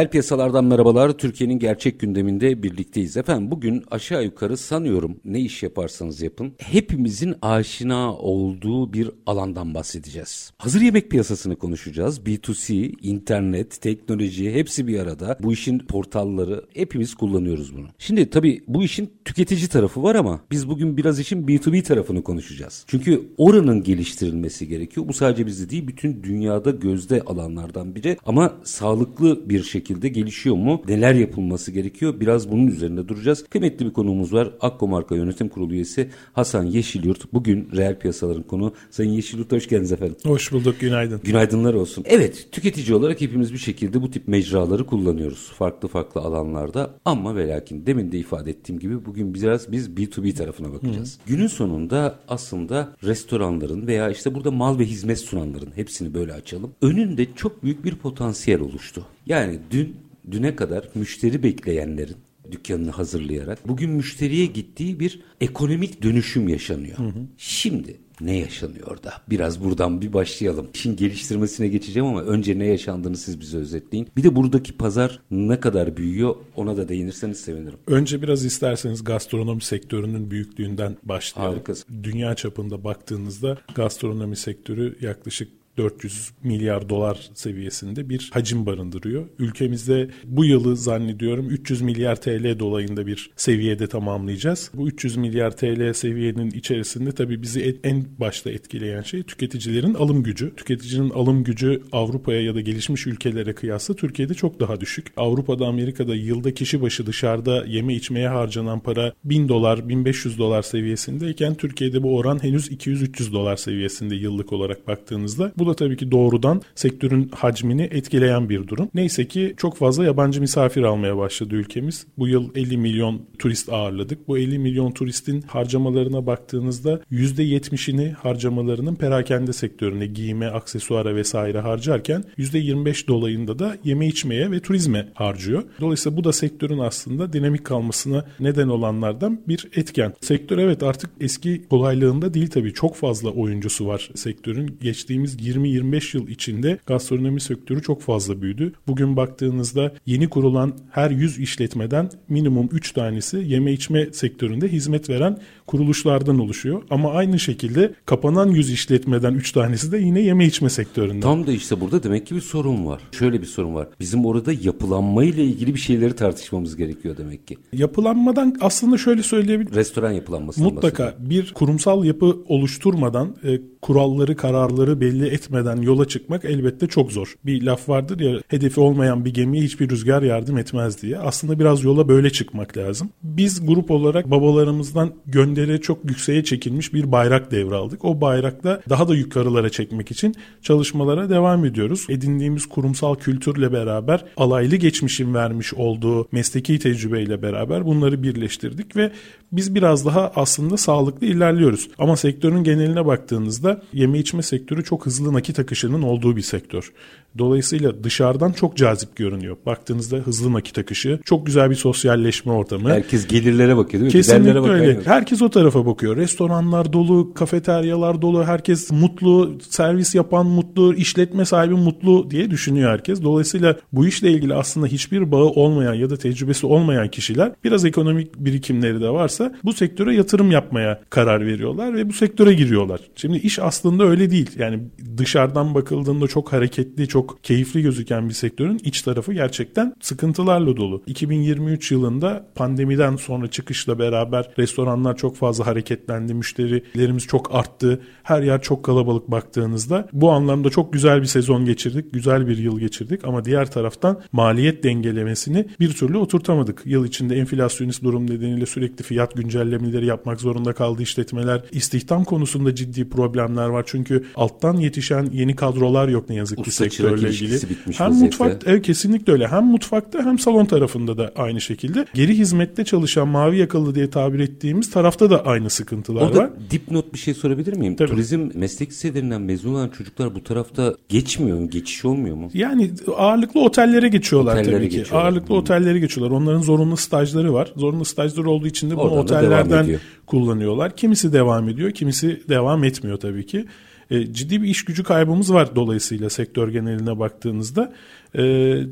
Reel piyasalardan merhabalar. Türkiye'nin gerçek gündeminde birlikteyiz. Efendim bugün aşağı yukarı sanıyorum ne iş yaparsanız yapın hepimizin aşina olduğu bir alandan bahsedeceğiz. Hazır yemek piyasasını konuşacağız. B2C, internet, teknoloji hepsi bir arada. Bu işin portalları hepimiz kullanıyoruz bunu. Şimdi tabii bu işin tüketici tarafı var ama biz bugün biraz işin B2B tarafını konuşacağız. Çünkü oranın geliştirilmesi gerekiyor. Bu sadece bizde değil bütün dünyada gözde alanlardan biri ama sağlıklı bir şekilde gelişiyor mu? Neler yapılması gerekiyor? Biraz bunun üzerinde duracağız. Kıymetli bir konuğumuz var. Akko Marka Yönetim Kurulu üyesi Hasan Yeşilyurt. Bugün reel piyasaların konu. Sayın Yeşilyurt hoş geldiniz efendim. Hoş bulduk günaydın. Günaydınlar olsun. Evet tüketici olarak hepimiz bir şekilde bu tip mecraları kullanıyoruz. Farklı farklı alanlarda ama ve lakin demin de ifade ettiğim gibi bugün biraz biz B2B tarafına bakacağız. Hı. Günün sonunda aslında restoranların veya işte burada mal ve hizmet sunanların hepsini böyle açalım. Önünde çok büyük bir potansiyel oluştu. Yani dün düne kadar müşteri bekleyenlerin dükkanını hazırlayarak bugün müşteriye gittiği bir ekonomik dönüşüm yaşanıyor. Hı hı. Şimdi ne yaşanıyor da? Biraz buradan bir başlayalım. İşin geliştirmesine geçeceğim ama önce ne yaşandığını siz bize özetleyin. Bir de buradaki pazar ne kadar büyüyor ona da değinirseniz sevinirim. Önce biraz isterseniz gastronomi sektörünün büyüklüğünden başlayalım. Harikasın. Dünya çapında baktığınızda gastronomi sektörü yaklaşık 400 milyar dolar seviyesinde bir hacim barındırıyor. Ülkemizde bu yılı zannediyorum 300 milyar TL dolayında bir seviyede tamamlayacağız. Bu 300 milyar TL seviyenin içerisinde tabii bizi en başta etkileyen şey tüketicilerin alım gücü. Tüketicinin alım gücü Avrupa'ya ya da gelişmiş ülkelere kıyasla Türkiye'de çok daha düşük. Avrupa'da Amerika'da yılda kişi başı dışarıda yeme içmeye harcanan para 1000 dolar 1500 dolar seviyesindeyken Türkiye'de bu oran henüz 200-300 dolar seviyesinde yıllık olarak baktığınızda bu da tabii ki doğrudan sektörün hacmini etkileyen bir durum. Neyse ki çok fazla yabancı misafir almaya başladı ülkemiz. Bu yıl 50 milyon turist ağırladık. Bu 50 milyon turistin harcamalarına baktığınızda %70'ini harcamalarının perakende sektörüne, giyime, aksesuara vesaire harcarken %25 dolayında da yeme içmeye ve turizme harcıyor. Dolayısıyla bu da sektörün aslında dinamik kalmasına neden olanlardan bir etken. Sektör evet artık eski kolaylığında değil tabii. Çok fazla oyuncusu var sektörün. Geçtiğimiz 20-25 yıl içinde gastronomi sektörü çok fazla büyüdü. Bugün baktığınızda yeni kurulan her 100 işletmeden minimum 3 tanesi yeme içme sektöründe hizmet veren kuruluşlardan oluşuyor. Ama aynı şekilde kapanan 100 işletmeden 3 tanesi de yine yeme içme sektöründen. Tam da işte burada demek ki bir sorun var. Şöyle bir sorun var. Bizim orada yapılanma ile ilgili bir şeyleri tartışmamız gerekiyor demek ki. Yapılanmadan aslında şöyle söyleyebilirim. Restoran yapılanması. Mutlaka bir kurumsal yapı oluşturmadan e, kuralları, kararları belli etmeden yola çıkmak elbette çok zor. Bir laf vardır ya hedefi olmayan bir gemiye hiçbir rüzgar yardım etmez diye. Aslında biraz yola böyle çıkmak lazım. Biz grup olarak babalarımızdan göndere çok yükseğe çekilmiş bir bayrak devraldık. O bayrakla daha da yukarılara çekmek için çalışmalara devam ediyoruz. Edindiğimiz kurumsal kültürle beraber alaylı geçmişin vermiş olduğu mesleki tecrübeyle beraber bunları birleştirdik ve biz biraz daha aslında sağlıklı ilerliyoruz. Ama sektörün geneline baktığınızda yeme içme sektörü çok hızlı nakit akışının olduğu bir sektör. Dolayısıyla dışarıdan çok cazip görünüyor. Baktığınızda hızlı nakit akışı, çok güzel bir sosyalleşme ortamı. Herkes gelirlere bakıyor değil mi? Kesinlikle öyle. Herkes o tarafa bakıyor. Restoranlar dolu, kafeteryalar dolu, herkes mutlu, servis yapan mutlu, işletme sahibi mutlu diye düşünüyor herkes. Dolayısıyla bu işle ilgili aslında hiçbir bağı olmayan ya da tecrübesi olmayan kişiler biraz ekonomik birikimleri de varsa bu sektöre yatırım yapmaya karar veriyorlar ve bu sektöre giriyorlar. Şimdi iş aslında öyle değil. Yani dışarıdan bakıldığında çok hareketli, çok keyifli gözüken bir sektörün iç tarafı gerçekten sıkıntılarla dolu. 2023 yılında pandemiden sonra çıkışla beraber restoranlar çok fazla hareketlendi, müşterilerimiz çok arttı. Her yer çok kalabalık baktığınızda. Bu anlamda çok güzel bir sezon geçirdik, güzel bir yıl geçirdik ama diğer taraftan maliyet dengelemesini bir türlü oturtamadık. Yıl içinde enflasyonist durum nedeniyle sürekli fiyat güncellemeleri yapmak zorunda kaldı işletmeler. İstihdam konusunda ciddi problemler var. Çünkü alttan yetişen yeni kadrolar yok ne yazık ki Usta sektörle ilgili. Hem mutfak evet, kesinlikle öyle. Hem mutfakta hem salon tarafında da aynı şekilde. Geri hizmette çalışan mavi yakalı diye tabir ettiğimiz tarafta da aynı sıkıntılar Orada var. dipnot bir şey sorabilir miyim? Tabii. Turizm meslek liselerinden mezun olan çocuklar bu tarafta geçmiyor mu? Geçiş olmuyor mu? Yani ağırlıklı otellere geçiyorlar otellere tabii ki. Geçiyorlar. Ağırlıklı hmm. otellere geçiyorlar. Onların zorunlu stajları var. Zorunlu stajları olduğu için de bunu Oradan otellerden kullanıyorlar. Kimisi devam ediyor, kimisi devam etmiyor tabii ki. E, ciddi bir iş gücü kaybımız var dolayısıyla sektör geneline baktığınızda. E,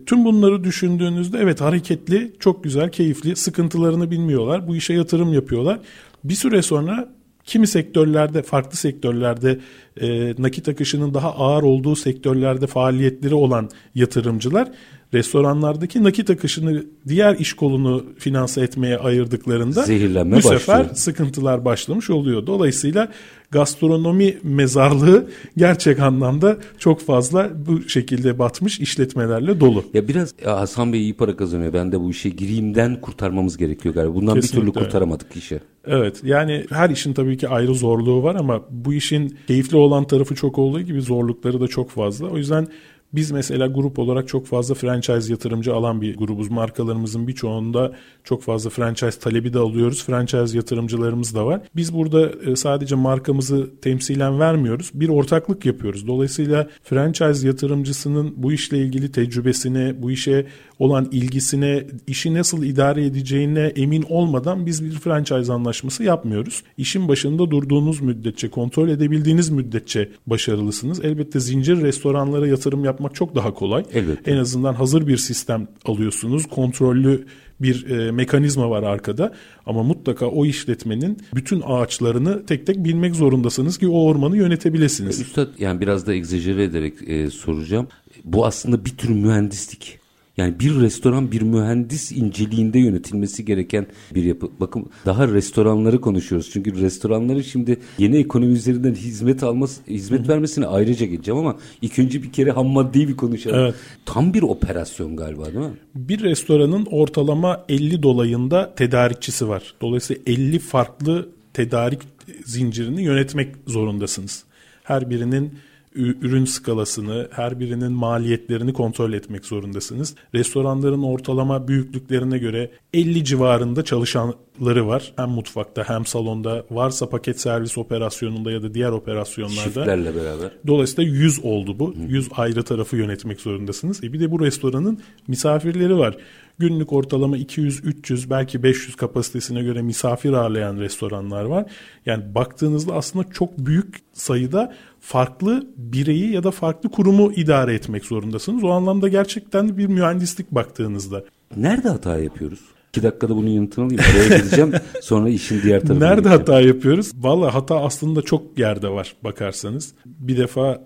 tüm bunları düşündüğünüzde evet hareketli, çok güzel, keyifli, sıkıntılarını bilmiyorlar. Bu işe yatırım yapıyorlar. Bir süre sonra kimi sektörlerde, farklı sektörlerde e, nakit akışının daha ağır olduğu sektörlerde faaliyetleri olan yatırımcılar restoranlardaki nakit akışını diğer iş kolunu finanse etmeye ayırdıklarında Zehirlenme bu sefer sıkıntılar başlamış oluyor. Dolayısıyla gastronomi mezarlığı gerçek anlamda çok fazla bu şekilde batmış işletmelerle dolu. Ya biraz ya Hasan Bey iyi para kazanıyor. Ben de bu işe gireyimden kurtarmamız gerekiyor galiba. Bundan Kesinlikle. bir türlü kurtaramadık işi. Evet yani her işin tabii ki ayrı zorluğu var ama bu işin keyifli olan tarafı çok olduğu gibi zorlukları da çok fazla. O yüzden biz mesela grup olarak çok fazla franchise yatırımcı alan bir grubuz. Markalarımızın birçoğunda çok fazla franchise talebi de alıyoruz. Franchise yatırımcılarımız da var. Biz burada e, sadece markamızı temsilen vermiyoruz. Bir ortaklık yapıyoruz. Dolayısıyla franchise yatırımcısının bu işle ilgili tecrübesine, bu işe olan ilgisine, işi nasıl idare edeceğine emin olmadan biz bir franchise anlaşması yapmıyoruz. İşin başında durduğunuz müddetçe, kontrol edebildiğiniz müddetçe başarılısınız. Elbette zincir restoranlara yatırım yapmak çok daha kolay. Elbette. En azından hazır bir sistem alıyorsunuz. Kontrollü bir e, mekanizma var arkada ama mutlaka o işletmenin bütün ağaçlarını tek tek bilmek zorundasınız ki o ormanı yönetebilirsiniz. Üstad yani biraz da egzajere ederek e, soracağım. Bu aslında bir tür mühendislik. Yani bir restoran bir mühendis inceliğinde yönetilmesi gereken bir yapı. Bakın daha restoranları konuşuyoruz. Çünkü restoranların şimdi yeni ekonomi üzerinden hizmet alması, hizmet Hı-hı. vermesine ayrıca geleceğim ama ilk önce bir kere ham maddeyi bir konuşalım. Evet. Tam bir operasyon galiba değil mi? Bir restoranın ortalama 50 dolayında tedarikçisi var. Dolayısıyla 50 farklı tedarik zincirini yönetmek zorundasınız. Her birinin ürün skalasını, her birinin maliyetlerini kontrol etmek zorundasınız. Restoranların ortalama büyüklüklerine göre 50 civarında çalışanları var. Hem mutfakta hem salonda varsa paket servis operasyonunda ya da diğer operasyonlarda. Şiflerle beraber. Dolayısıyla 100 oldu bu. Hı. 100 ayrı tarafı yönetmek zorundasınız. E bir de bu restoranın misafirleri var günlük ortalama 200-300 belki 500 kapasitesine göre misafir ağırlayan restoranlar var. Yani baktığınızda aslında çok büyük sayıda farklı bireyi ya da farklı kurumu idare etmek zorundasınız. O anlamda gerçekten bir mühendislik baktığınızda. Nerede hata yapıyoruz? İki dakikada bunun yanıtını alayım. Oraya gideceğim. Sonra işin diğer tarafına Nerede gideceğim. hata yapıyoruz? Valla hata aslında çok yerde var bakarsanız. Bir defa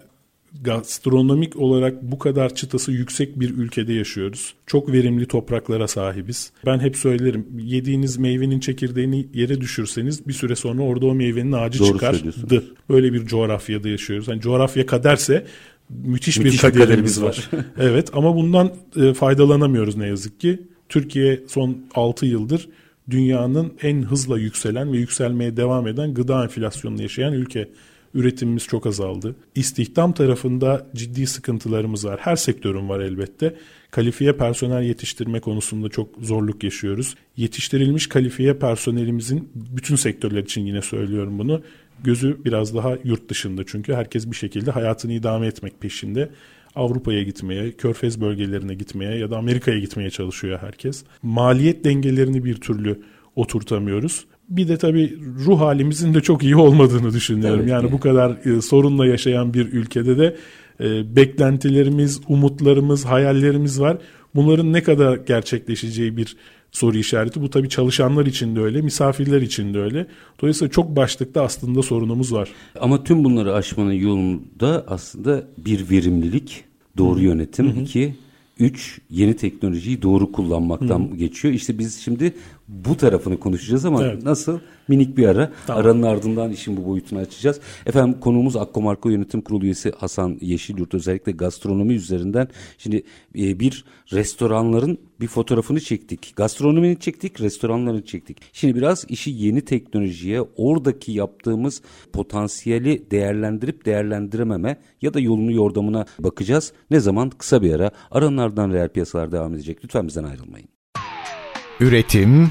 gastronomik olarak bu kadar çıtası yüksek bir ülkede yaşıyoruz. Çok verimli topraklara sahibiz. Ben hep söylerim yediğiniz meyvenin çekirdeğini yere düşürseniz bir süre sonra orada o meyvenin ağacı Doğru çıkardı. Böyle bir coğrafyada yaşıyoruz. Yani coğrafya kaderse müthiş, müthiş bir kaderimiz var. var. evet ama bundan e, faydalanamıyoruz ne yazık ki. Türkiye son 6 yıldır dünyanın en hızla yükselen ve yükselmeye devam eden gıda enflasyonunu yaşayan ülke. Üretimimiz çok azaldı. İstihdam tarafında ciddi sıkıntılarımız var. Her sektörün var elbette. Kalifiye personel yetiştirme konusunda çok zorluk yaşıyoruz. Yetiştirilmiş kalifiye personelimizin bütün sektörler için yine söylüyorum bunu. Gözü biraz daha yurt dışında çünkü herkes bir şekilde hayatını idame etmek peşinde. Avrupa'ya gitmeye, Körfez bölgelerine gitmeye ya da Amerika'ya gitmeye çalışıyor herkes. Maliyet dengelerini bir türlü oturtamıyoruz. Bir de tabii ruh halimizin de çok iyi olmadığını düşünüyorum. Evet, yani bu kadar e, sorunla yaşayan bir ülkede de e, beklentilerimiz, umutlarımız, hayallerimiz var. Bunların ne kadar gerçekleşeceği bir soru işareti. Bu tabii çalışanlar için de öyle, misafirler için de öyle. Dolayısıyla çok başlıkta aslında sorunumuz var. Ama tüm bunları aşmanın yolunda aslında bir verimlilik, doğru yönetim, Hı-hı. iki Üç, yeni teknolojiyi doğru kullanmaktan Hı. geçiyor. İşte biz şimdi bu tarafını konuşacağız ama evet. nasıl? Minik bir ara. Tamam. Aranın ardından işin bu boyutunu açacağız. Efendim konuğumuz Akkomarko Yönetim Kurulu üyesi Hasan Yeşilyurt özellikle gastronomi üzerinden. Şimdi e, bir restoranların bir fotoğrafını çektik. Gastronomini çektik, restoranları çektik. Şimdi biraz işi yeni teknolojiye, oradaki yaptığımız potansiyeli değerlendirip değerlendirememe ya da yolunu yordamına bakacağız. Ne zaman? Kısa bir ara. Aranın ardından reel piyasalar devam edecek. Lütfen bizden ayrılmayın. Üretim,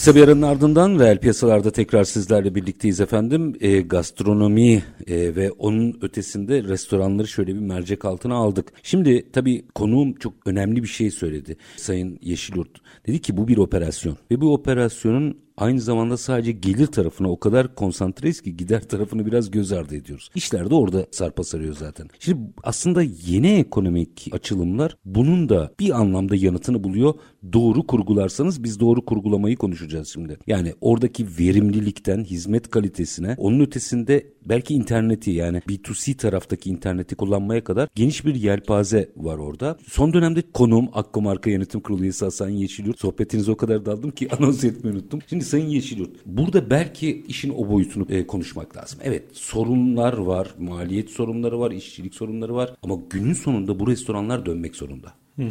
Kısa bir aranın ardından reel piyasalarda tekrar sizlerle birlikteyiz efendim. E, gastronomi e, ve onun ötesinde restoranları şöyle bir mercek altına aldık. Şimdi tabii konuğum çok önemli bir şey söyledi Sayın Yeşilyurt. Dedi ki bu bir operasyon ve bu operasyonun aynı zamanda sadece gelir tarafına o kadar konsantreyiz ki gider tarafını biraz göz ardı ediyoruz. İşler de orada sarpa sarıyor zaten. Şimdi aslında yeni ekonomik açılımlar bunun da bir anlamda yanıtını buluyor. Doğru kurgularsanız biz doğru kurgulamayı konuşacağız şimdi. Yani oradaki verimlilikten hizmet kalitesine onun ötesinde belki interneti yani B2C taraftaki interneti kullanmaya kadar geniş bir yelpaze var orada. Son dönemde konuğum Akko Marka Yönetim Kurulu üyesi Hasan Yeşilyurt. Sohbetinize o kadar daldım ki anons etmeyi unuttum. Şimdi Sayın Yeşilyurt burada belki işin o boyutunu e, konuşmak lazım. Evet sorunlar var, maliyet sorunları var, işçilik sorunları var ama günün sonunda bu restoranlar dönmek zorunda. Hı hı.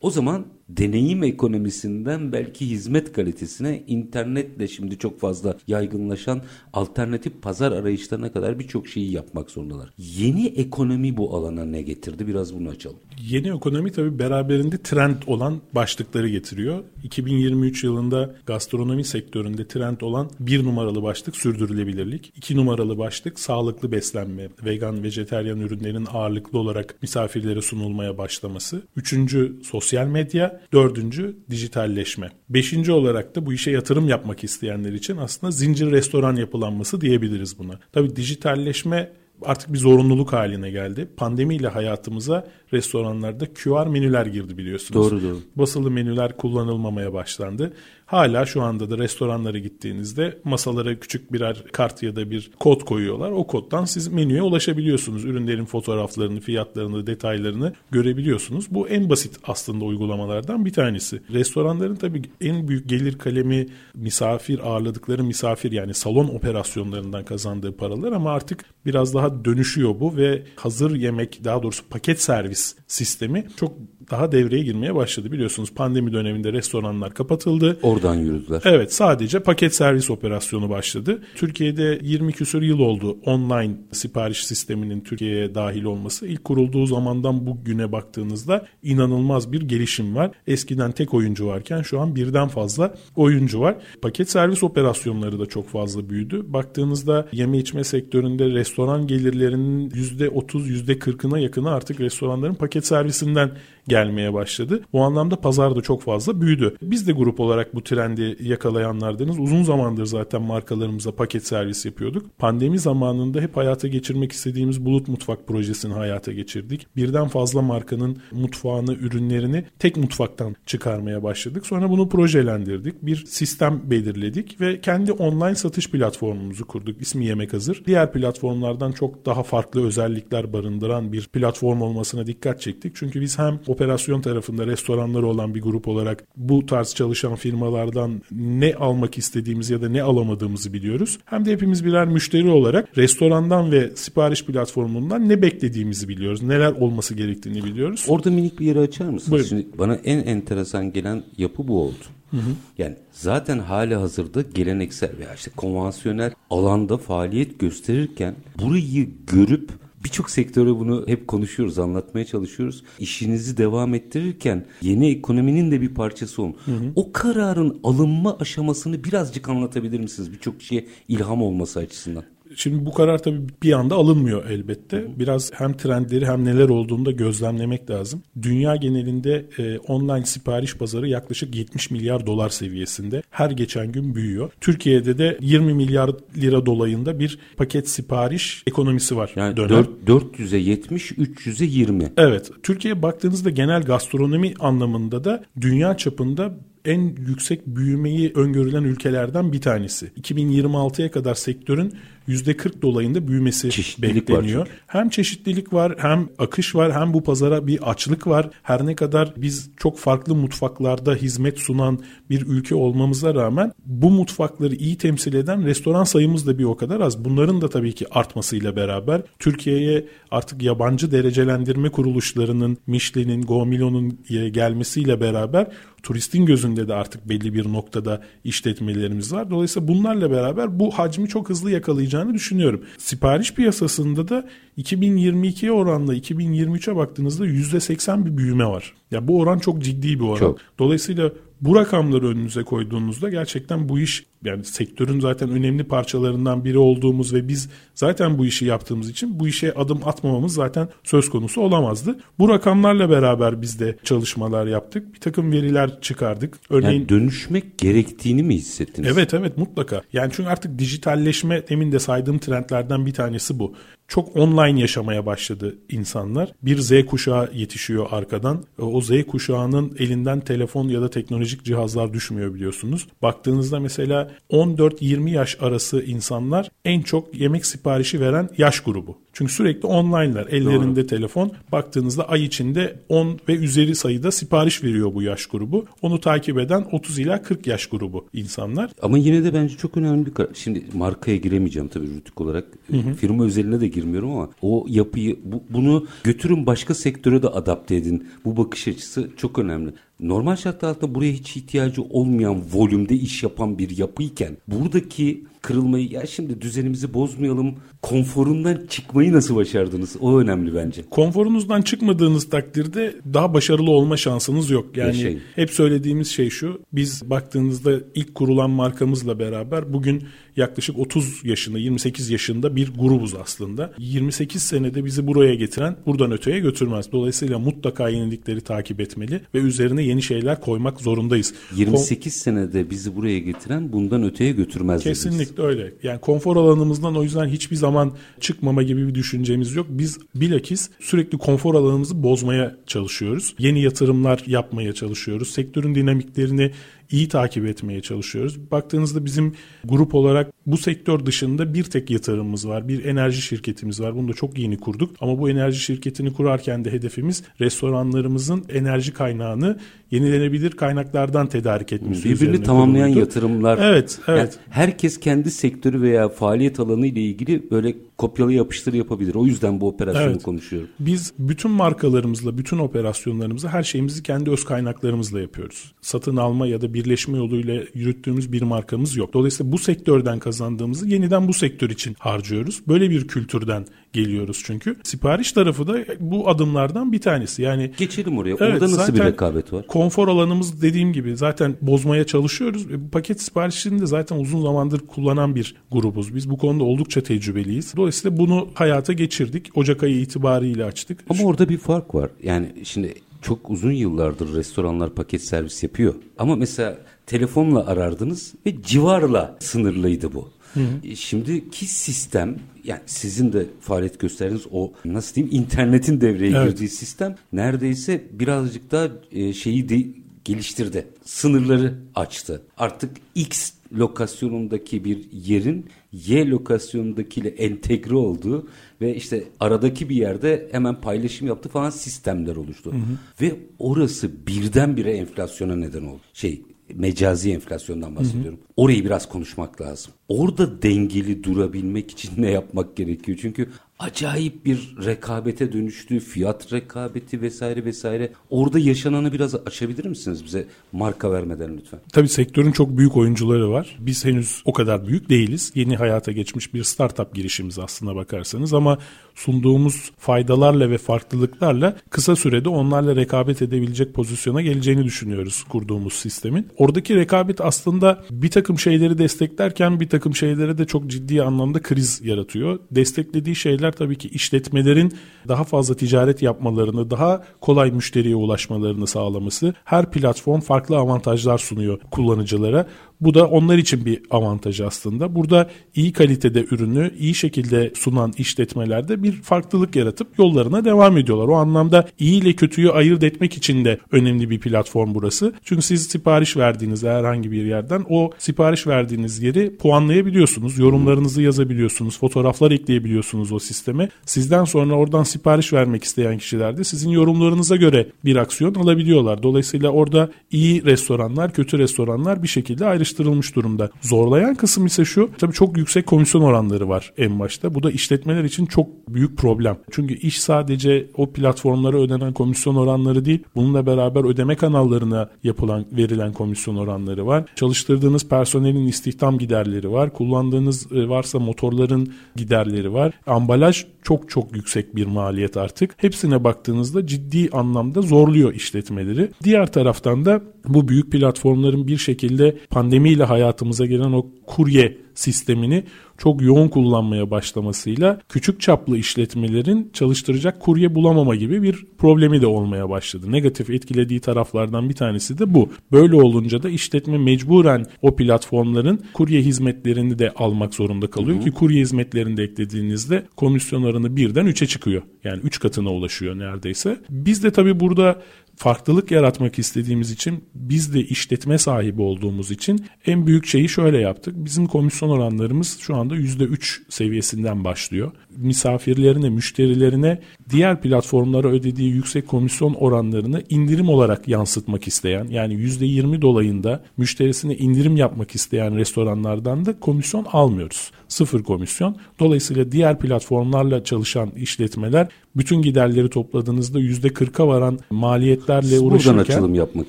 O zaman deneyim ekonomisinden belki hizmet kalitesine internetle şimdi çok fazla yaygınlaşan alternatif pazar arayışlarına kadar birçok şeyi yapmak zorundalar. Yeni ekonomi bu alana ne getirdi? Biraz bunu açalım. Yeni ekonomi tabii beraberinde trend olan başlıkları getiriyor. 2023 yılında gastronomi sektöründe trend olan bir numaralı başlık sürdürülebilirlik. iki numaralı başlık sağlıklı beslenme, vegan, vejeteryan ürünlerin ağırlıklı olarak misafirlere sunulmaya başlaması. Üçüncü sosyal medya. Dördüncü dijitalleşme. Beşinci olarak da bu işe yatırım yapmak isteyenler için aslında zincir restoran yapılanması diyebiliriz buna. Tabii dijitalleşme artık bir zorunluluk haline geldi. Pandemiyle hayatımıza restoranlarda QR menüler girdi biliyorsunuz. Doğru doğru. Basılı menüler kullanılmamaya başlandı. Hala şu anda da restoranlara gittiğinizde masalara küçük birer kart ya da bir kod koyuyorlar. O koddan siz menüye ulaşabiliyorsunuz. Ürünlerin fotoğraflarını, fiyatlarını, detaylarını görebiliyorsunuz. Bu en basit aslında uygulamalardan bir tanesi. Restoranların tabii en büyük gelir kalemi misafir ağırladıkları misafir yani salon operasyonlarından kazandığı paralar ama artık biraz daha dönüşüyor bu ve hazır yemek daha doğrusu paket servis sistemi çok daha devreye girmeye başladı. Biliyorsunuz pandemi döneminde restoranlar kapatıldı. Oradan yürüdüler. Evet sadece paket servis operasyonu başladı. Türkiye'de 20 küsur yıl oldu online sipariş sisteminin Türkiye'ye dahil olması. İlk kurulduğu zamandan bugüne baktığınızda inanılmaz bir gelişim var. Eskiden tek oyuncu varken şu an birden fazla oyuncu var. Paket servis operasyonları da çok fazla büyüdü. Baktığınızda yeme içme sektöründe restoran gelirlerinin %30 %40'ına yakını artık restoranların paket servisinden gelmeye başladı. Bu anlamda pazar da çok fazla büyüdü. Biz de grup olarak bu trendi yakalayanlardınız. Uzun zamandır zaten markalarımıza paket servis yapıyorduk. Pandemi zamanında hep hayata geçirmek istediğimiz Bulut Mutfak projesini hayata geçirdik. Birden fazla markanın mutfağını, ürünlerini tek mutfaktan çıkarmaya başladık. Sonra bunu projelendirdik. Bir sistem belirledik ve kendi online satış platformumuzu kurduk. İsmi Yemek Hazır. Diğer platformlardan çok daha farklı özellikler barındıran bir platform olmasına dikkat çektik. Çünkü biz hem operasyon tarafında restoranları olan bir grup olarak bu tarz çalışan firmalardan ne almak istediğimizi ya da ne alamadığımızı biliyoruz. Hem de hepimiz birer müşteri olarak restorandan ve sipariş platformundan ne beklediğimizi biliyoruz. Neler olması gerektiğini biliyoruz. Orada minik bir yere açar mısınız? Buyurun. Şimdi bana en enteresan gelen yapı bu oldu. Hı hı. Yani zaten hali hazırda geleneksel veya işte konvansiyonel alanda faaliyet gösterirken burayı görüp Birçok sektörü bunu hep konuşuyoruz, anlatmaya çalışıyoruz. İşinizi devam ettirirken yeni ekonominin de bir parçası olun. Hı hı. O kararın alınma aşamasını birazcık anlatabilir misiniz? Birçok kişiye ilham olması açısından. Şimdi bu karar tabii bir anda alınmıyor elbette. Biraz hem trendleri hem neler olduğunu da gözlemlemek lazım. Dünya genelinde e, online sipariş pazarı yaklaşık 70 milyar dolar seviyesinde. Her geçen gün büyüyor. Türkiye'de de 20 milyar lira dolayında bir paket sipariş ekonomisi var. Yani dönem. 400'e 70, 300'e 20. Evet. Türkiye'ye baktığınızda genel gastronomi anlamında da dünya çapında en yüksek büyümeyi öngörülen ülkelerden bir tanesi. 2026'ya kadar sektörün %40 dolayında büyümesi bekleniyor. Hem çeşitlilik var hem akış var hem bu pazara bir açlık var. Her ne kadar biz çok farklı mutfaklarda hizmet sunan bir ülke olmamıza rağmen bu mutfakları iyi temsil eden restoran sayımız da bir o kadar az. Bunların da tabii ki artmasıyla beraber Türkiye'ye artık yabancı derecelendirme kuruluşlarının Michelin'in, Gourmillon'un gelmesiyle beraber turistin gözünde de artık belli bir noktada işletmelerimiz var. Dolayısıyla bunlarla beraber bu hacmi çok hızlı yakalayacağını düşünüyorum. Sipariş piyasasında da 2022'ye oranla 2023'e baktığınızda %80 bir büyüme var. Ya bu oran çok ciddi bir oran. Çok. Dolayısıyla bu rakamları önünüze koyduğunuzda gerçekten bu iş yani sektörün zaten önemli parçalarından biri olduğumuz ve biz zaten bu işi yaptığımız için bu işe adım atmamamız zaten söz konusu olamazdı. Bu rakamlarla beraber biz de çalışmalar yaptık. Bir takım veriler çıkardık. Örneğin yani dönüşmek gerektiğini mi hissettiniz? Evet evet mutlaka. Yani çünkü artık dijitalleşme demin de saydığım trendlerden bir tanesi bu çok online yaşamaya başladı insanlar. Bir Z kuşağı yetişiyor arkadan. O Z kuşağının elinden telefon ya da teknolojik cihazlar düşmüyor biliyorsunuz. Baktığınızda mesela 14-20 yaş arası insanlar en çok yemek siparişi veren yaş grubu. Çünkü sürekli online'lar. Ellerinde Doğru. telefon. Baktığınızda ay içinde 10 ve üzeri sayıda sipariş veriyor bu yaş grubu. Onu takip eden 30 ila 40 yaş grubu insanlar. Ama yine de bence çok önemli bir karar. Şimdi markaya giremeyeceğim tabii rütük olarak. Hı hı. Firma özeline de girmiyorum ama o yapıyı bu, bunu götürün başka sektöre de adapte edin. Bu bakış açısı çok önemli normal şartlar altında buraya hiç ihtiyacı olmayan volümde iş yapan bir yapıyken buradaki kırılmayı ya şimdi düzenimizi bozmayalım konforundan çıkmayı nasıl başardınız? O önemli bence. Konforunuzdan çıkmadığınız takdirde daha başarılı olma şansınız yok. Yani Yaşayın. hep söylediğimiz şey şu. Biz baktığınızda ilk kurulan markamızla beraber bugün yaklaşık 30 yaşında 28 yaşında bir grubuz aslında. 28 senede bizi buraya getiren buradan öteye götürmez. Dolayısıyla mutlaka yenilikleri takip etmeli ve üzerine yeni şeyler koymak zorundayız. 28 Kon- senede bizi buraya getiren bundan öteye götürmez. Kesinlikle dediniz. öyle. Yani konfor alanımızdan o yüzden hiçbir zaman çıkmama gibi bir düşüncemiz yok. Biz bilakis sürekli konfor alanımızı bozmaya çalışıyoruz. Yeni yatırımlar yapmaya çalışıyoruz. Sektörün dinamiklerini iyi takip etmeye çalışıyoruz. Baktığınızda bizim grup olarak bu sektör dışında bir tek yatırımımız var. Bir enerji şirketimiz var. Bunu da çok yeni kurduk. Ama bu enerji şirketini kurarken de hedefimiz restoranlarımızın enerji kaynağını yenilenebilir kaynaklardan tedarik etmesi Birbirini tamamlayan kuruldu. yatırımlar. Evet, evet. Yani herkes kendi sektörü veya faaliyet alanı ile ilgili böyle kopyalı yapıştır yapabilir. O yüzden bu operasyonu evet. konuşuyorum. Biz bütün markalarımızla, bütün operasyonlarımızı her şeyimizi kendi öz kaynaklarımızla yapıyoruz. Satın alma ya da birleşme yoluyla yürüttüğümüz bir markamız yok. Dolayısıyla bu sektörden kazandığımızı yeniden bu sektör için harcıyoruz. Böyle bir kültürden geliyoruz çünkü. Sipariş tarafı da bu adımlardan bir tanesi. Yani geçelim oraya. Evet, Orada nasıl bir rekabet var? Konfor alanımız dediğim gibi zaten bozmaya çalışıyoruz. Bu paket siparişini de zaten uzun zamandır kullanan bir grubuz. Biz bu konuda oldukça tecrübeliyiz. Dolayısıyla bunu hayata geçirdik. Ocak ayı itibariyle açtık. Ama orada bir fark var. Yani şimdi çok uzun yıllardır restoranlar paket servis yapıyor. Ama mesela telefonla arardınız ve civarla sınırlıydı bu. Hı hı. E, şimdiki sistem yani sizin de faaliyet gösterdiğiniz o nasıl diyeyim internetin devreye evet. girdiği sistem neredeyse birazcık daha e, şeyi de geliştirdi. Sınırları açtı. Artık X lokasyonundaki bir yerin Y lokasyonundakiyle entegre olduğu ve işte aradaki bir yerde hemen paylaşım yaptı falan sistemler oluştu. Hı hı. Ve orası birdenbire enflasyona neden oldu. Şey mecazi enflasyondan bahsediyorum. Hı hı. Orayı biraz konuşmak lazım. Orada dengeli durabilmek için ne yapmak gerekiyor? Çünkü acayip bir rekabete dönüştü. Fiyat rekabeti vesaire vesaire. Orada yaşananı biraz açabilir misiniz bize marka vermeden lütfen? Tabii sektörün çok büyük oyuncuları var. Biz henüz o kadar büyük değiliz. Yeni hayata geçmiş bir startup girişimiz aslına bakarsanız ama sunduğumuz faydalarla ve farklılıklarla kısa sürede onlarla rekabet edebilecek pozisyona geleceğini düşünüyoruz kurduğumuz sistemin. Oradaki rekabet aslında bir takım şeyleri desteklerken bir takım şeylere de çok ciddi anlamda kriz yaratıyor. Desteklediği şeyler tabii ki işletmelerin daha fazla ticaret yapmalarını, daha kolay müşteriye ulaşmalarını sağlaması. Her platform farklı avantajlar sunuyor kullanıcılara. Bu da onlar için bir avantaj aslında. Burada iyi kalitede ürünü iyi şekilde sunan işletmelerde bir farklılık yaratıp yollarına devam ediyorlar. O anlamda iyi ile kötüyü ayırt etmek için de önemli bir platform burası. Çünkü siz sipariş verdiğiniz herhangi bir yerden o sipariş verdiğiniz yeri puanlayabiliyorsunuz. Yorumlarınızı yazabiliyorsunuz. Fotoğraflar ekleyebiliyorsunuz o sisteme. Sizden sonra oradan sipariş vermek isteyen kişiler de sizin yorumlarınıza göre bir aksiyon alabiliyorlar. Dolayısıyla orada iyi restoranlar, kötü restoranlar bir şekilde ayrıştırılıyor kolaylaştırılmış durumda. Zorlayan kısım ise şu. Tabii çok yüksek komisyon oranları var en başta. Bu da işletmeler için çok büyük problem. Çünkü iş sadece o platformlara ödenen komisyon oranları değil. Bununla beraber ödeme kanallarına yapılan verilen komisyon oranları var. Çalıştırdığınız personelin istihdam giderleri var. Kullandığınız e, varsa motorların giderleri var. Ambalaj çok çok yüksek bir maliyet artık. Hepsine baktığınızda ciddi anlamda zorluyor işletmeleri. Diğer taraftan da bu büyük platformların bir şekilde pandemiyle hayatımıza gelen o kurye sistemini çok yoğun kullanmaya başlamasıyla küçük çaplı işletmelerin çalıştıracak kurye bulamama gibi bir problemi de olmaya başladı. Negatif etkilediği taraflardan bir tanesi de bu. Böyle olunca da işletme mecburen o platformların kurye hizmetlerini de almak zorunda kalıyor Hı-hı. ki kurye hizmetlerini de eklediğinizde komisyon oranı birden 3'e çıkıyor. Yani 3 katına ulaşıyor neredeyse. Biz de tabii burada farklılık yaratmak istediğimiz için biz de işletme sahibi olduğumuz için en büyük şeyi şöyle yaptık. Bizim komisyon oranlarımız şu anda %3 seviyesinden başlıyor. Misafirlerine, müşterilerine diğer platformlara ödediği yüksek komisyon oranlarını indirim olarak yansıtmak isteyen yani %20 dolayında müşterisine indirim yapmak isteyen restoranlardan da komisyon almıyoruz. Sıfır komisyon. Dolayısıyla diğer platformlarla çalışan işletmeler bütün giderleri topladığınızda %40'a varan maliyetlerle Siz uğraşırken... Buradan açılım yapmak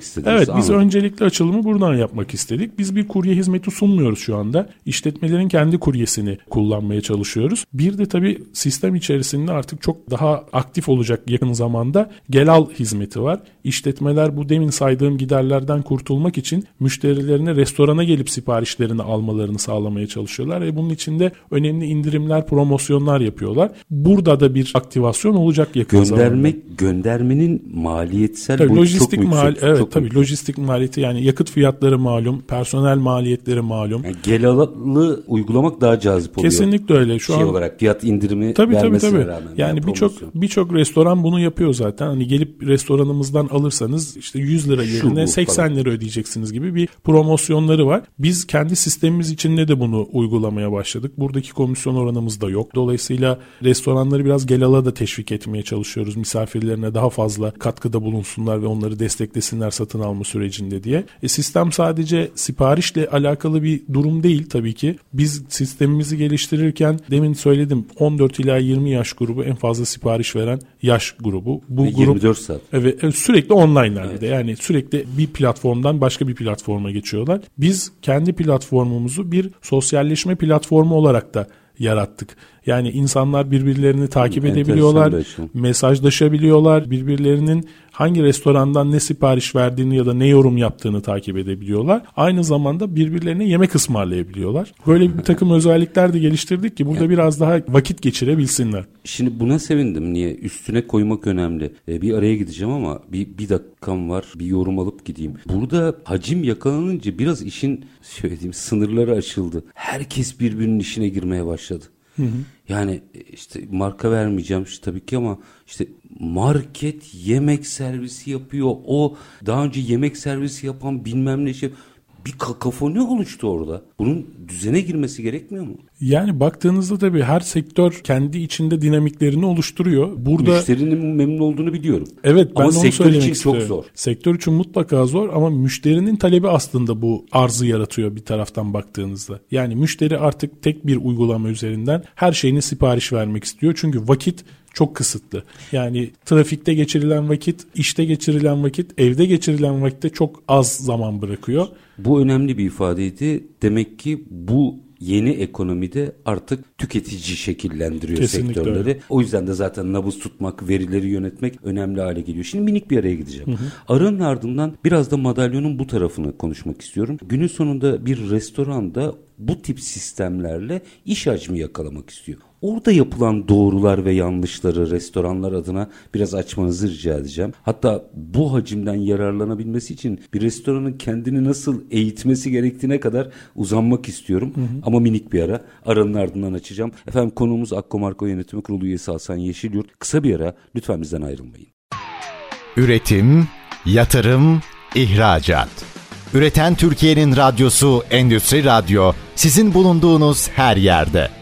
istediniz. Evet biz anladım. öncelikle açılımı buradan yapmak istedik. Biz bir kurye hizmeti sunmuyoruz şu anda. İşletmelerin kendi kuryesini kullanmaya çalışıyoruz. Bir de tabii sistem içerisinde artık çok daha aktif olacak yakın zamanda Gelal hizmeti var. İşletmeler bu demin saydığım giderlerden kurtulmak için müşterilerine restorana gelip siparişlerini almalarını sağlamaya çalışıyorlar ve bunun içinde önemli indirimler, promosyonlar yapıyorlar. Burada da bir aktivasyon olacak yakın Göndermek, zamanda. Göndermenin maliyetsel tabii, lojistik çok mal, yüksek. Evet çok tabii büyük. lojistik maliyeti yani yakıt fiyatları malum, personel maliyetleri malum. Yani Gelalı uygulamak daha cazip oluyor. Kesinlikle öyle. Şu şey an olarak fiyat indirimi tabii, vermesine tabii, tabii. rağmen. Yani birçok birçok restoran bunu yapıyor zaten. Hani gelip restoranımızdan alırsanız işte 100 lira yerine 80 falan. lira ödeyeceksiniz gibi bir promosyonları var. Biz kendi sistemimiz içinde de bunu uygulamaya başladık. Buradaki komisyon oranımız da yok. Dolayısıyla restoranları biraz gelala da teşvik etmeye çalışıyoruz. Misafirlerine daha fazla katkıda bulunsunlar ve onları desteklesinler satın alma sürecinde diye. E, sistem sadece siparişle alakalı bir durum değil tabii ki. Biz sistemimizi geliştirirken demin söyledim 14 ila 20 yaş grubu en fazla sipariş veren yaş grubu. Bu Ve grup 24 saat. Evet sürekli online'lar evet. de. Yani sürekli bir platformdan başka bir platforma geçiyorlar. Biz kendi platformumuzu bir sosyalleşme platformu olarak da yarattık. Yani insanlar birbirlerini takip Enteresan edebiliyorlar, mesajlaşabiliyorlar, birbirlerinin hangi restorandan ne sipariş verdiğini ya da ne yorum yaptığını takip edebiliyorlar. Aynı zamanda birbirlerine yemek ısmarlayabiliyorlar. Böyle bir takım özellikler de geliştirdik ki burada biraz daha vakit geçirebilsinler. Şimdi buna sevindim. Niye? Üstüne koymak önemli. E, bir araya gideceğim ama bir, bir dakikam var. Bir yorum alıp gideyim. Burada hacim yakalanınca biraz işin söylediğim sınırları açıldı. Herkes birbirinin işine girmeye başladı. Hı hı. Yani e, işte marka vermeyeceğim işte tabii ki ama işte market yemek servisi yapıyor. O daha önce yemek servisi yapan bilmem ne şey bir kakafoni oluştu orada. Bunun düzene girmesi gerekmiyor mu? Yani baktığınızda tabii her sektör kendi içinde dinamiklerini oluşturuyor. Burada müşterinin memnun olduğunu biliyorum. Evet ben ama onu sektör söylemek için istiyorum. çok zor. Sektör için mutlaka zor ama müşterinin talebi aslında bu arzı yaratıyor bir taraftan baktığınızda. Yani müşteri artık tek bir uygulama üzerinden her şeyini sipariş vermek istiyor. Çünkü vakit çok kısıtlı. Yani trafikte geçirilen vakit, işte geçirilen vakit, evde geçirilen vakitte çok az zaman bırakıyor. Bu önemli bir ifadeydi. Demek ki bu yeni ekonomide artık tüketici şekillendiriyor Kesinlikle sektörleri. öyle. O yüzden de zaten nabız tutmak, verileri yönetmek önemli hale geliyor. Şimdi minik bir araya gideceğim. Hı hı. Aranın ardından biraz da madalyonun bu tarafını konuşmak istiyorum. Günün sonunda bir restoranda bu tip sistemlerle iş hacmi yakalamak istiyor. Orada yapılan doğrular ve yanlışları restoranlar adına biraz açmanızı rica edeceğim. Hatta bu hacimden yararlanabilmesi için bir restoranın kendini nasıl eğitmesi gerektiğine kadar uzanmak istiyorum. Hı hı. Ama minik bir ara aranın ardından açacağım. Efendim konuğumuz Akko Marko Yönetimi Kurulu üyesi Hasan Yeşilyurt. Kısa bir ara lütfen bizden ayrılmayın. Üretim, yatırım, ihracat. Üreten Türkiye'nin radyosu Endüstri Radyo sizin bulunduğunuz her yerde.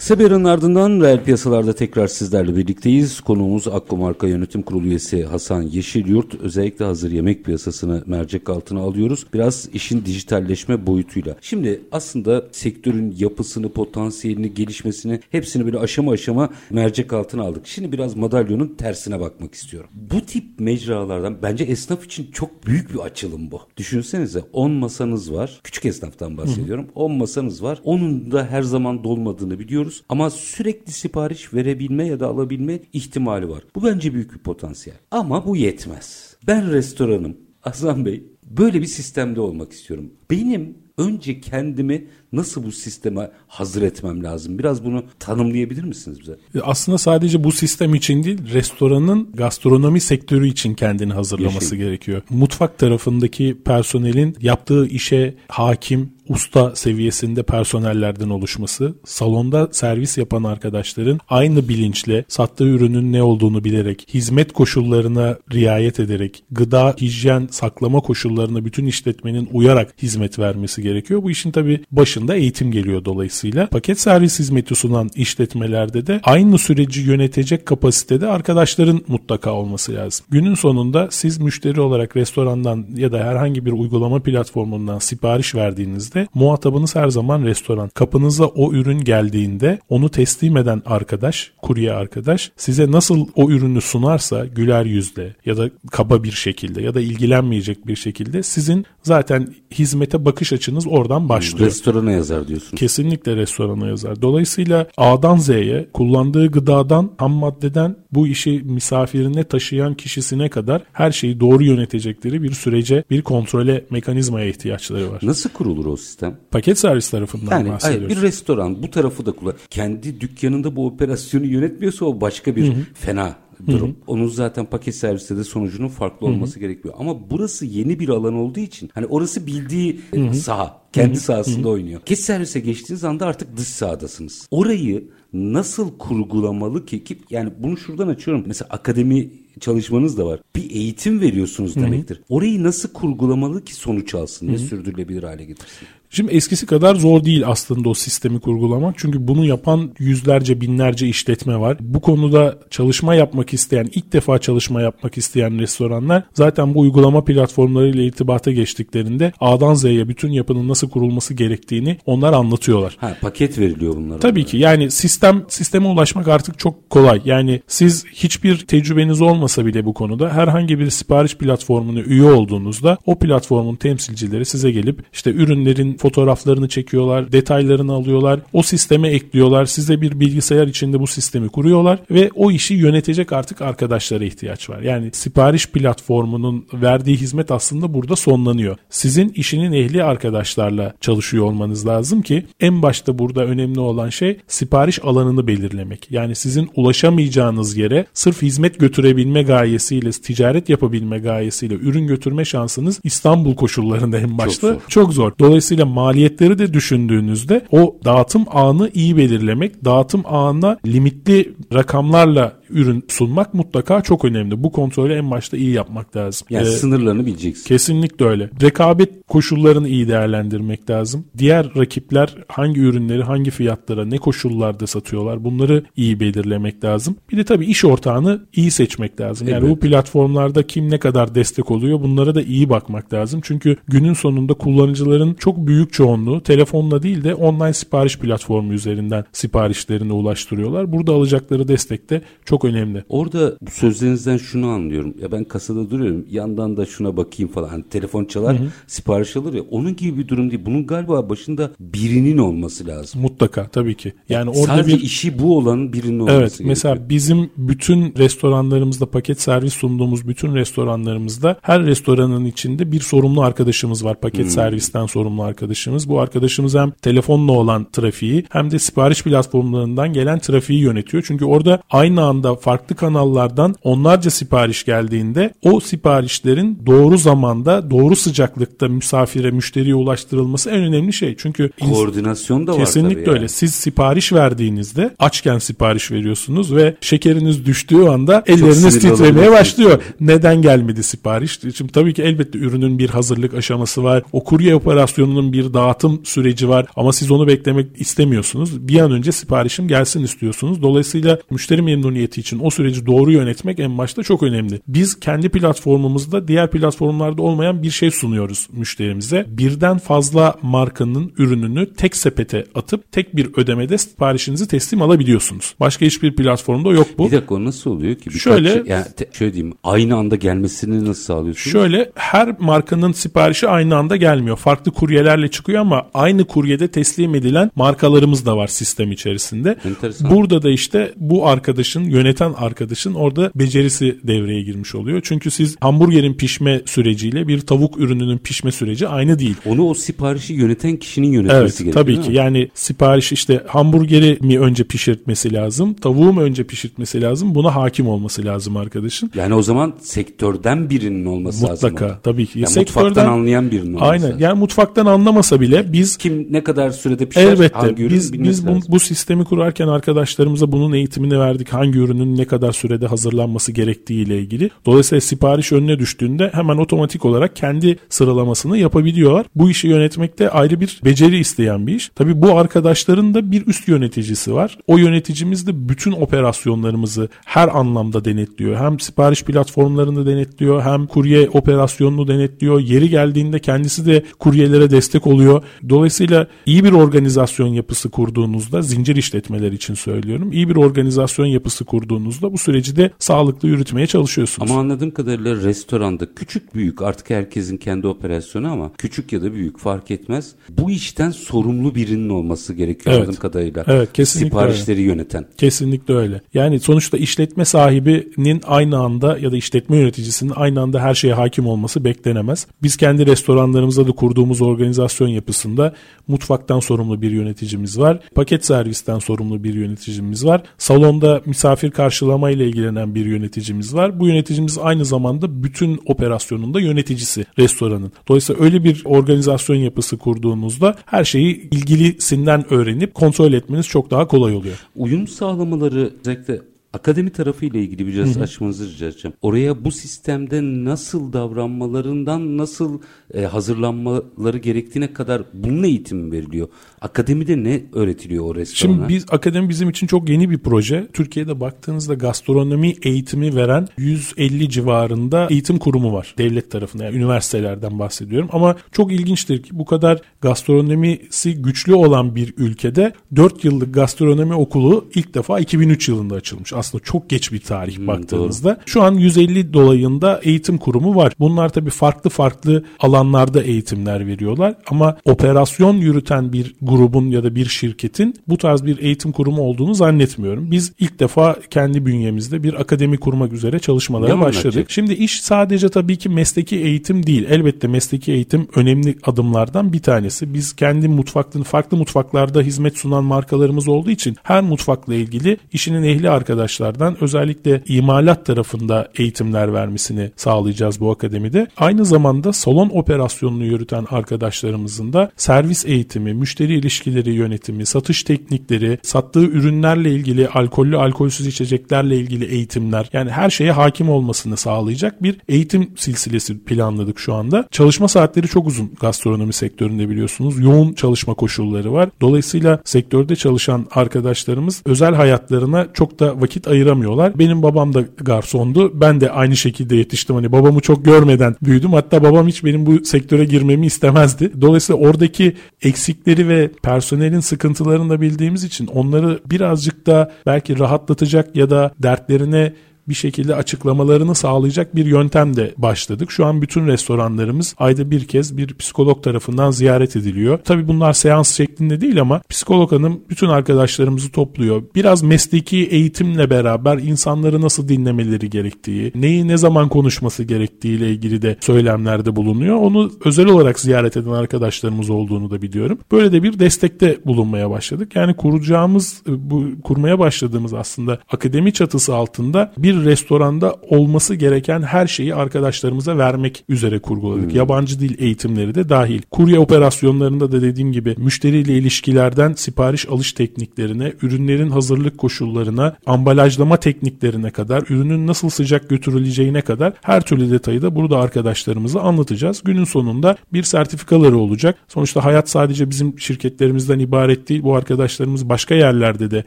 Kısa bir aranın ardından reel piyasalarda tekrar sizlerle birlikteyiz. Konuğumuz Akko Marka Yönetim Kurulu üyesi Hasan Yeşilyurt. Özellikle hazır yemek piyasasını mercek altına alıyoruz. Biraz işin dijitalleşme boyutuyla. Şimdi aslında sektörün yapısını, potansiyelini, gelişmesini hepsini böyle aşama aşama mercek altına aldık. Şimdi biraz madalyonun tersine bakmak istiyorum. Bu tip mecralardan bence esnaf için çok büyük bir açılım bu. Düşünsenize 10 masanız var. Küçük esnaftan bahsediyorum. 10 masanız var. Onun da her zaman dolmadığını biliyoruz ama sürekli sipariş verebilme ya da alabilme ihtimali var. Bu bence büyük bir potansiyel. Ama bu yetmez. Ben restoranım. Hasan Bey böyle bir sistemde olmak istiyorum. Benim önce kendimi nasıl bu sisteme hazır etmem lazım? Biraz bunu tanımlayabilir misiniz bize? Aslında sadece bu sistem için değil, restoranın gastronomi sektörü için kendini hazırlaması Yaşayın. gerekiyor. Mutfak tarafındaki personelin yaptığı işe hakim, usta seviyesinde personellerden oluşması, salonda servis yapan arkadaşların aynı bilinçle sattığı ürünün ne olduğunu bilerek, hizmet koşullarına riayet ederek, gıda, hijyen, saklama koşullarına bütün işletmenin uyarak hizmet vermesi gerekiyor. Bu işin tabii başında eğitim geliyor dolayısıyla. Paket servis hizmeti sunan işletmelerde de aynı süreci yönetecek kapasitede arkadaşların mutlaka olması lazım. Günün sonunda siz müşteri olarak restorandan ya da herhangi bir uygulama platformundan sipariş verdiğinizde muhatabınız her zaman restoran. Kapınıza o ürün geldiğinde onu teslim eden arkadaş, kurye arkadaş size nasıl o ürünü sunarsa güler yüzle ya da kaba bir şekilde ya da ilgilenmeyecek bir şekilde sizin zaten hizmete bakış açınız oradan başlıyor. Restorana yazar diyorsun. Kesinlikle restorana yazar. Dolayısıyla A'dan Z'ye kullandığı gıdadan, ham maddeden bu işi misafirine taşıyan kişisine kadar her şeyi doğru yönetecekleri bir sürece, bir kontrole, mekanizmaya ihtiyaçları var. Nasıl kurulur o sistem? Paket servis tarafından Yani bahsediyoruz. hayır, bir restoran bu tarafı da kullan. Kendi dükkanında bu operasyonu yönetmiyorsa o başka bir fena durum. Onun zaten paket serviste de sonucunun farklı olması gerekiyor. Ama burası yeni bir alan olduğu için hani orası bildiği e, saha. Kendi sahasında oynuyor. Paket servise geçtiğiniz anda artık dış sahadasınız. Orayı nasıl kurgulamalı ki, ki yani bunu şuradan açıyorum. Mesela akademi çalışmanız da var. Bir eğitim veriyorsunuz demektir. Orayı nasıl kurgulamalı ki sonuç alsın ve sürdürülebilir hale getirsin? Şimdi eskisi kadar zor değil aslında o sistemi kurgulamak. Çünkü bunu yapan yüzlerce binlerce işletme var. Bu konuda çalışma yapmak isteyen, ilk defa çalışma yapmak isteyen restoranlar zaten bu uygulama platformlarıyla irtibata geçtiklerinde A'dan Z'ye bütün yapının nasıl kurulması gerektiğini onlar anlatıyorlar. Ha paket veriliyor bunlara. Tabii ki yani sistem sisteme ulaşmak artık çok kolay. Yani siz hiçbir tecrübeniz olmasa bile bu konuda herhangi bir sipariş platformuna üye olduğunuzda o platformun temsilcileri size gelip işte ürünlerin fotoğraflarını çekiyorlar, detaylarını alıyorlar, o sisteme ekliyorlar. Size bir bilgisayar içinde bu sistemi kuruyorlar ve o işi yönetecek artık arkadaşlara ihtiyaç var. Yani sipariş platformunun verdiği hizmet aslında burada sonlanıyor. Sizin işinin ehli arkadaşlarla çalışıyor olmanız lazım ki en başta burada önemli olan şey sipariş alanını belirlemek. Yani sizin ulaşamayacağınız yere sırf hizmet götürebilme gayesiyle, ticaret yapabilme gayesiyle ürün götürme şansınız İstanbul koşullarında en başta zor. çok zor. Dolayısıyla maliyetleri de düşündüğünüzde o dağıtım ağını iyi belirlemek, dağıtım ağına limitli rakamlarla ürün sunmak mutlaka çok önemli. Bu kontrolü en başta iyi yapmak lazım. Yani ee, sınırlarını bileceksin. Kesinlikle öyle. Rekabet koşullarını iyi değerlendirmek lazım. Diğer rakipler hangi ürünleri hangi fiyatlara ne koşullarda satıyorlar bunları iyi belirlemek lazım. Bir de tabii iş ortağını iyi seçmek lazım. Yani evet. bu platformlarda kim ne kadar destek oluyor bunlara da iyi bakmak lazım. Çünkü günün sonunda kullanıcıların çok büyük çoğunluğu telefonla değil de online sipariş platformu üzerinden siparişlerini ulaştırıyorlar. Burada alacakları destek de çok önemli. Orada sözlerinizden şunu anlıyorum. Ya ben kasada duruyorum. Yandan da şuna bakayım falan. Hani telefon çalar, hı hı. sipariş alır ya. Onun gibi bir durum değil. Bunun galiba başında birinin olması lazım. Mutlaka tabii ki. Yani orada Sadece bir işi bu olanın birinin olması Evet. Gerekiyor. Mesela bizim bütün restoranlarımızda paket servis sunduğumuz bütün restoranlarımızda her restoranın içinde bir sorumlu arkadaşımız var. Paket hmm. servisten sorumlu arkadaşımız. Bu arkadaşımız hem telefonla olan trafiği hem de sipariş platformlarından gelen trafiği yönetiyor. Çünkü orada aynı anda farklı kanallardan onlarca sipariş geldiğinde o siparişlerin doğru zamanda, doğru sıcaklıkta misafire, müşteriye ulaştırılması en önemli şey. Çünkü koordinasyon da var Kesinlikle tabii öyle. Yani. Siz sipariş verdiğinizde açken sipariş veriyorsunuz ve şekeriniz düştüğü anda elleriniz titremeye başlıyor. Neden gelmedi sipariş? Şimdi tabii ki elbette ürünün bir hazırlık aşaması var. O kurye operasyonunun bir dağıtım süreci var ama siz onu beklemek istemiyorsunuz. Bir an önce siparişim gelsin istiyorsunuz. Dolayısıyla müşteri memnuniyeti için o süreci doğru yönetmek en başta çok önemli. Biz kendi platformumuzda diğer platformlarda olmayan bir şey sunuyoruz müşterimize. Birden fazla markanın ürününü tek sepete atıp tek bir ödemede siparişinizi teslim alabiliyorsunuz. Başka hiçbir platformda yok bu. Bir dakika o nasıl oluyor ki? Birkaç, şöyle yani te, şöyle diyeyim aynı anda gelmesini nasıl sağlıyorsunuz? Şöyle her markanın siparişi aynı anda gelmiyor. Farklı kuryelerle çıkıyor ama aynı kuryede teslim edilen markalarımız da var sistem içerisinde. Enteresan. Burada da işte bu arkadaşın yöneten arkadaşın orada becerisi devreye girmiş oluyor. Çünkü siz hamburgerin pişme süreciyle bir tavuk ürününün pişme süreci aynı değil. Onu o siparişi yöneten kişinin yönetmesi evet, gerekiyor. Tabii ki. Yani sipariş işte hamburgeri mi önce pişirtmesi lazım, tavuğu mu önce pişirtmesi lazım. Buna hakim olması lazım arkadaşın. Yani o zaman sektörden birinin olması Mutlaka, lazım. Mutlaka tabii ki. Yani Sektörden, mutfaktan anlayan birinin olması Aynen. Yani mutfaktan anlamasa bile biz kim ne kadar sürede pişer elbette, hangi ürün biz biz bu, bu sistemi kurarken arkadaşlarımıza bunun eğitimini verdik. Hangi ürünün ne kadar sürede hazırlanması gerektiği ile ilgili. Dolayısıyla sipariş önüne düştüğünde hemen otomatik olarak kendi sıralamasını yapabiliyorlar. Bu işi yönetmekte ayrı bir beceri isteyen bir iş. Tabii bu arkadaşların da bir üst yöneticisi var. O yöneticimiz de bütün operasyonlarımızı her anlamda denetliyor. Hem sipariş platformlarını denetliyor hem kurye operasyonunu denetliyor. Yeri geldiğinde kendisi de kuryelere destek oluyor. Dolayısıyla iyi bir organizasyon yapısı kurduğunuzda zincir işletmeler için söylüyorum. İyi bir organizasyon yapısı kurduğunuzda bu süreci de sağlıklı yürütmeye çalışıyorsunuz. Ama anladığım kadarıyla restoranda küçük büyük artık herkesin kendi operasyonu ama küçük ya da büyük fark etmez. Bu işten sorumlu birinin olması gerekiyor evet. anladığım kadarıyla. Evet kesinlikle Siparişleri öyle. yöneten. Kesinlikle öyle. Yani sonuçta işletme sahibinin aynı anda ya da işletme yöneticisinin aynı anda her şeye hakim olması beklenemez. Biz kendi restoranlarımızda da kurduğumuz organizasyon yapısında mutfaktan sorumlu bir yöneticimiz var. Paket servisten sorumlu bir yöneticimiz var. Salonda misafir karşılama ile ilgilenen bir yöneticimiz var. Bu yöneticimiz aynı zamanda bütün operasyonun da yöneticisi restoranın. Dolayısıyla öyle bir organizasyon yapısı kurduğunuzda her şeyi ilgilisinden öğrenip kontrol etmeniz çok daha kolay oluyor. Uyum sağlamaları özellikle akademi tarafı ile ilgili biraz hı hı. açmanızı rica edeceğim. Oraya bu sistemde nasıl davranmalarından nasıl e, hazırlanmaları gerektiğine kadar bunun eğitimi veriliyor. Akademide ne öğretiliyor o restorana? Şimdi biz akademi bizim için çok yeni bir proje. Türkiye'de baktığınızda gastronomi eğitimi veren 150 civarında eğitim kurumu var. Devlet tarafından yani üniversitelerden bahsediyorum. Ama çok ilginçtir ki bu kadar gastronomisi güçlü olan bir ülkede 4 yıllık gastronomi okulu ilk defa 2003 yılında açılmış. Aslında çok geç bir tarih hmm, baktığınızda. Doğru. Şu an 150 dolayında eğitim kurumu var. Bunlar tabii farklı farklı alanlarda eğitimler veriyorlar. Ama operasyon yürüten bir grubun ya da bir şirketin bu tarz bir eğitim kurumu olduğunu zannetmiyorum. Biz ilk defa kendi bünyemizde bir akademi kurmak üzere çalışmalara Yaman başladık. Açık. Şimdi iş sadece tabii ki mesleki eğitim değil. Elbette mesleki eğitim önemli adımlardan bir tanesi. Biz kendi mutfaklarını farklı mutfaklarda hizmet sunan markalarımız olduğu için her mutfakla ilgili işinin ehli arkadaş arkadaşlardan özellikle imalat tarafında eğitimler vermesini sağlayacağız bu akademide. Aynı zamanda salon operasyonunu yürüten arkadaşlarımızın da servis eğitimi, müşteri ilişkileri yönetimi, satış teknikleri, sattığı ürünlerle ilgili alkollü alkolsüz içeceklerle ilgili eğitimler yani her şeye hakim olmasını sağlayacak bir eğitim silsilesi planladık şu anda. Çalışma saatleri çok uzun gastronomi sektöründe biliyorsunuz. Yoğun çalışma koşulları var. Dolayısıyla sektörde çalışan arkadaşlarımız özel hayatlarına çok da vakit ayıramıyorlar. Benim babam da garsondu. Ben de aynı şekilde yetiştim. Hani babamı çok görmeden büyüdüm. Hatta babam hiç benim bu sektöre girmemi istemezdi. Dolayısıyla oradaki eksikleri ve personelin sıkıntılarını da bildiğimiz için onları birazcık da belki rahatlatacak ya da dertlerine bir şekilde açıklamalarını sağlayacak bir yöntemle başladık. Şu an bütün restoranlarımız ayda bir kez bir psikolog tarafından ziyaret ediliyor. Tabii bunlar seans şeklinde değil ama psikolog hanım bütün arkadaşlarımızı topluyor. Biraz mesleki eğitimle beraber insanları nasıl dinlemeleri gerektiği, neyi ne zaman konuşması gerektiği ile ilgili de söylemlerde bulunuyor. Onu özel olarak ziyaret eden arkadaşlarımız olduğunu da biliyorum. Böyle de bir destekte bulunmaya başladık. Yani kuracağımız, bu kurmaya başladığımız aslında akademi çatısı altında bir restoranda olması gereken her şeyi arkadaşlarımıza vermek üzere kurguladık. Hmm. Yabancı dil eğitimleri de dahil. Kurye operasyonlarında da dediğim gibi müşteriyle ilişkilerden sipariş alış tekniklerine, ürünlerin hazırlık koşullarına, ambalajlama tekniklerine kadar, ürünün nasıl sıcak götürüleceğine kadar her türlü detayı da burada arkadaşlarımıza anlatacağız. Günün sonunda bir sertifikaları olacak. Sonuçta hayat sadece bizim şirketlerimizden ibaret değil. Bu arkadaşlarımız başka yerlerde de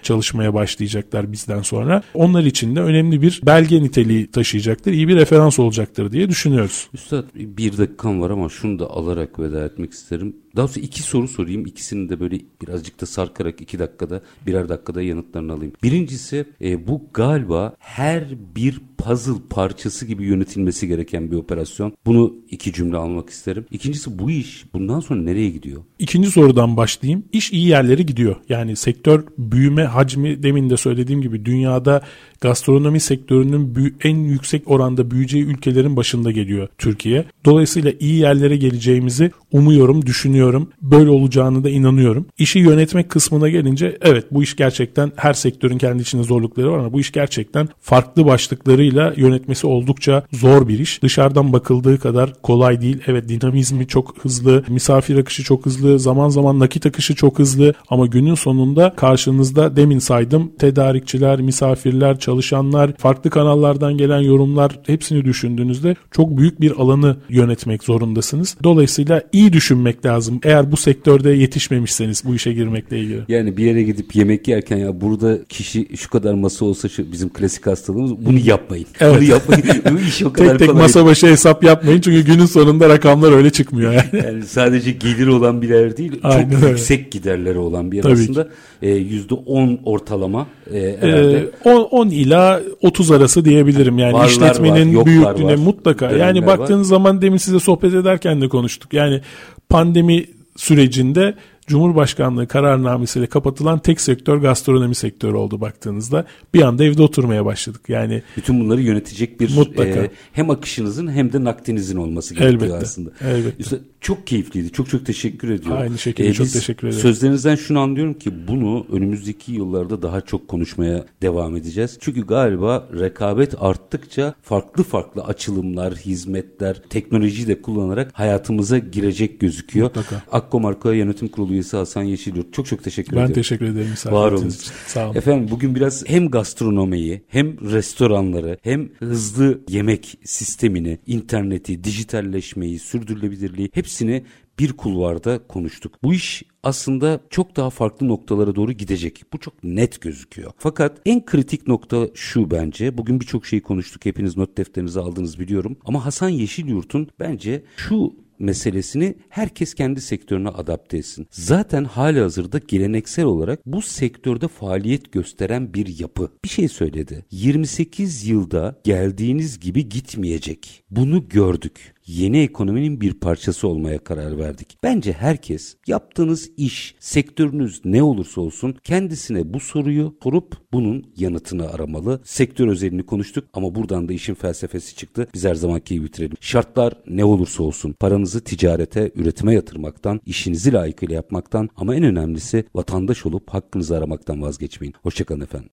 çalışmaya başlayacaklar bizden sonra. Onlar için de önemli bir belge niteliği taşıyacaktır. iyi bir referans olacaktır diye düşünüyoruz. Üstad bir dakikam var ama şunu da alarak veda etmek isterim. Daha sonra iki soru sorayım. İkisini de böyle birazcık da sarkarak iki dakikada birer dakikada yanıtlarını alayım. Birincisi e, bu galiba her bir puzzle parçası gibi yönetilmesi gereken bir operasyon. Bunu iki cümle almak isterim. İkincisi bu iş bundan sonra nereye gidiyor? İkinci sorudan başlayayım. İş iyi yerlere gidiyor. Yani sektör büyüme hacmi demin de söylediğim gibi dünyada gastronomi sektörünün en yüksek oranda büyüyeceği ülkelerin başında geliyor Türkiye. Dolayısıyla iyi yerlere geleceğimizi umuyorum, düşünüyorum. Böyle olacağını da inanıyorum. İşi yönetmek kısmına gelince evet bu iş gerçekten her sektörün kendi içinde zorlukları var ama bu iş gerçekten farklı başlıklarıyla yönetmesi oldukça zor bir iş. Dışarıdan bakıldığı kadar kolay değil. Evet dinamizmi çok hızlı, misafir akışı çok hızlı, zaman zaman nakit akışı çok hızlı ama günün sonunda karşınızda demin saydım tedarikçiler, misafirler, çalışanlar, farklı kanallardan gelen yorumlar hepsini düşündüğünüzde çok büyük bir alanı yönetmek zorundasınız. Dolayısıyla iyi düşünmek lazım. Eğer bu sektörde yetişmemişseniz bu işe girmekle ilgili. Yani bir yere gidip yemek yerken ya burada kişi şu kadar masa olsa şu bizim klasik hastalığımız bunu yapmayın. Evet. Bunu yapmayın. bu iş o kadar tek tek kolay. masa başı hesap yapmayın çünkü günün sonunda rakamlar öyle çıkmıyor yani. yani sadece gelir olan bir yer değil. Aynen çok öyle. yüksek giderleri olan bir yer Tabii aslında. Yüzde 10 ortalama e, herhalde. Ee, 10, 10 ila 30 arası diyebilirim. Yani Varlar işletmenin var, büyüklüğüne var. mutlaka. Yani baktığınız var. zaman demin size sohbet ederken de konuştuk. Yani pandemi sürecinde Cumhurbaşkanlığı kararnamesiyle kapatılan tek sektör gastronomi sektörü oldu baktığınızda. Bir anda evde oturmaya başladık. Yani bütün bunları yönetecek bir mutlaka. E, hem akışınızın hem de nakdinizin olması gerekiyor elbette, aslında. Elbette. çok keyifliydi. Çok çok teşekkür ediyorum. Aynı şekilde ee, çok teşekkür ederim. Sözlerinizden şunu anlıyorum ki bunu önümüzdeki yıllarda daha çok konuşmaya devam edeceğiz. Çünkü galiba rekabet arttıkça farklı farklı açılımlar, hizmetler, teknolojiyi de kullanarak hayatımıza girecek gözüküyor. Mutlaka. Akko Marka Yönetim Kurulu üyesi Hasan Yeşilyurt. Çok çok teşekkür ben ediyorum. Ben teşekkür ederim. Var olun. Sağ olun. Efendim bugün biraz hem gastronomiyi hem restoranları hem hızlı yemek sistemini, interneti, dijitalleşmeyi, sürdürülebilirliği hepsini bir kulvarda konuştuk. Bu iş aslında çok daha farklı noktalara doğru gidecek. Bu çok net gözüküyor. Fakat en kritik nokta şu bence. Bugün birçok şeyi konuştuk. Hepiniz not defterinizi aldınız biliyorum. Ama Hasan Yeşilyurt'un bence şu meselesini herkes kendi sektörüne adapte etsin. Zaten hali hazırda geleneksel olarak bu sektörde faaliyet gösteren bir yapı. Bir şey söyledi. 28 yılda geldiğiniz gibi gitmeyecek. Bunu gördük yeni ekonominin bir parçası olmaya karar verdik. Bence herkes yaptığınız iş, sektörünüz ne olursa olsun kendisine bu soruyu sorup bunun yanıtını aramalı. Sektör özelini konuştuk ama buradan da işin felsefesi çıktı. Biz her zamanki gibi bitirelim. Şartlar ne olursa olsun paranızı ticarete, üretime yatırmaktan, işinizi layıkıyla yapmaktan ama en önemlisi vatandaş olup hakkınızı aramaktan vazgeçmeyin. Hoşçakalın efendim.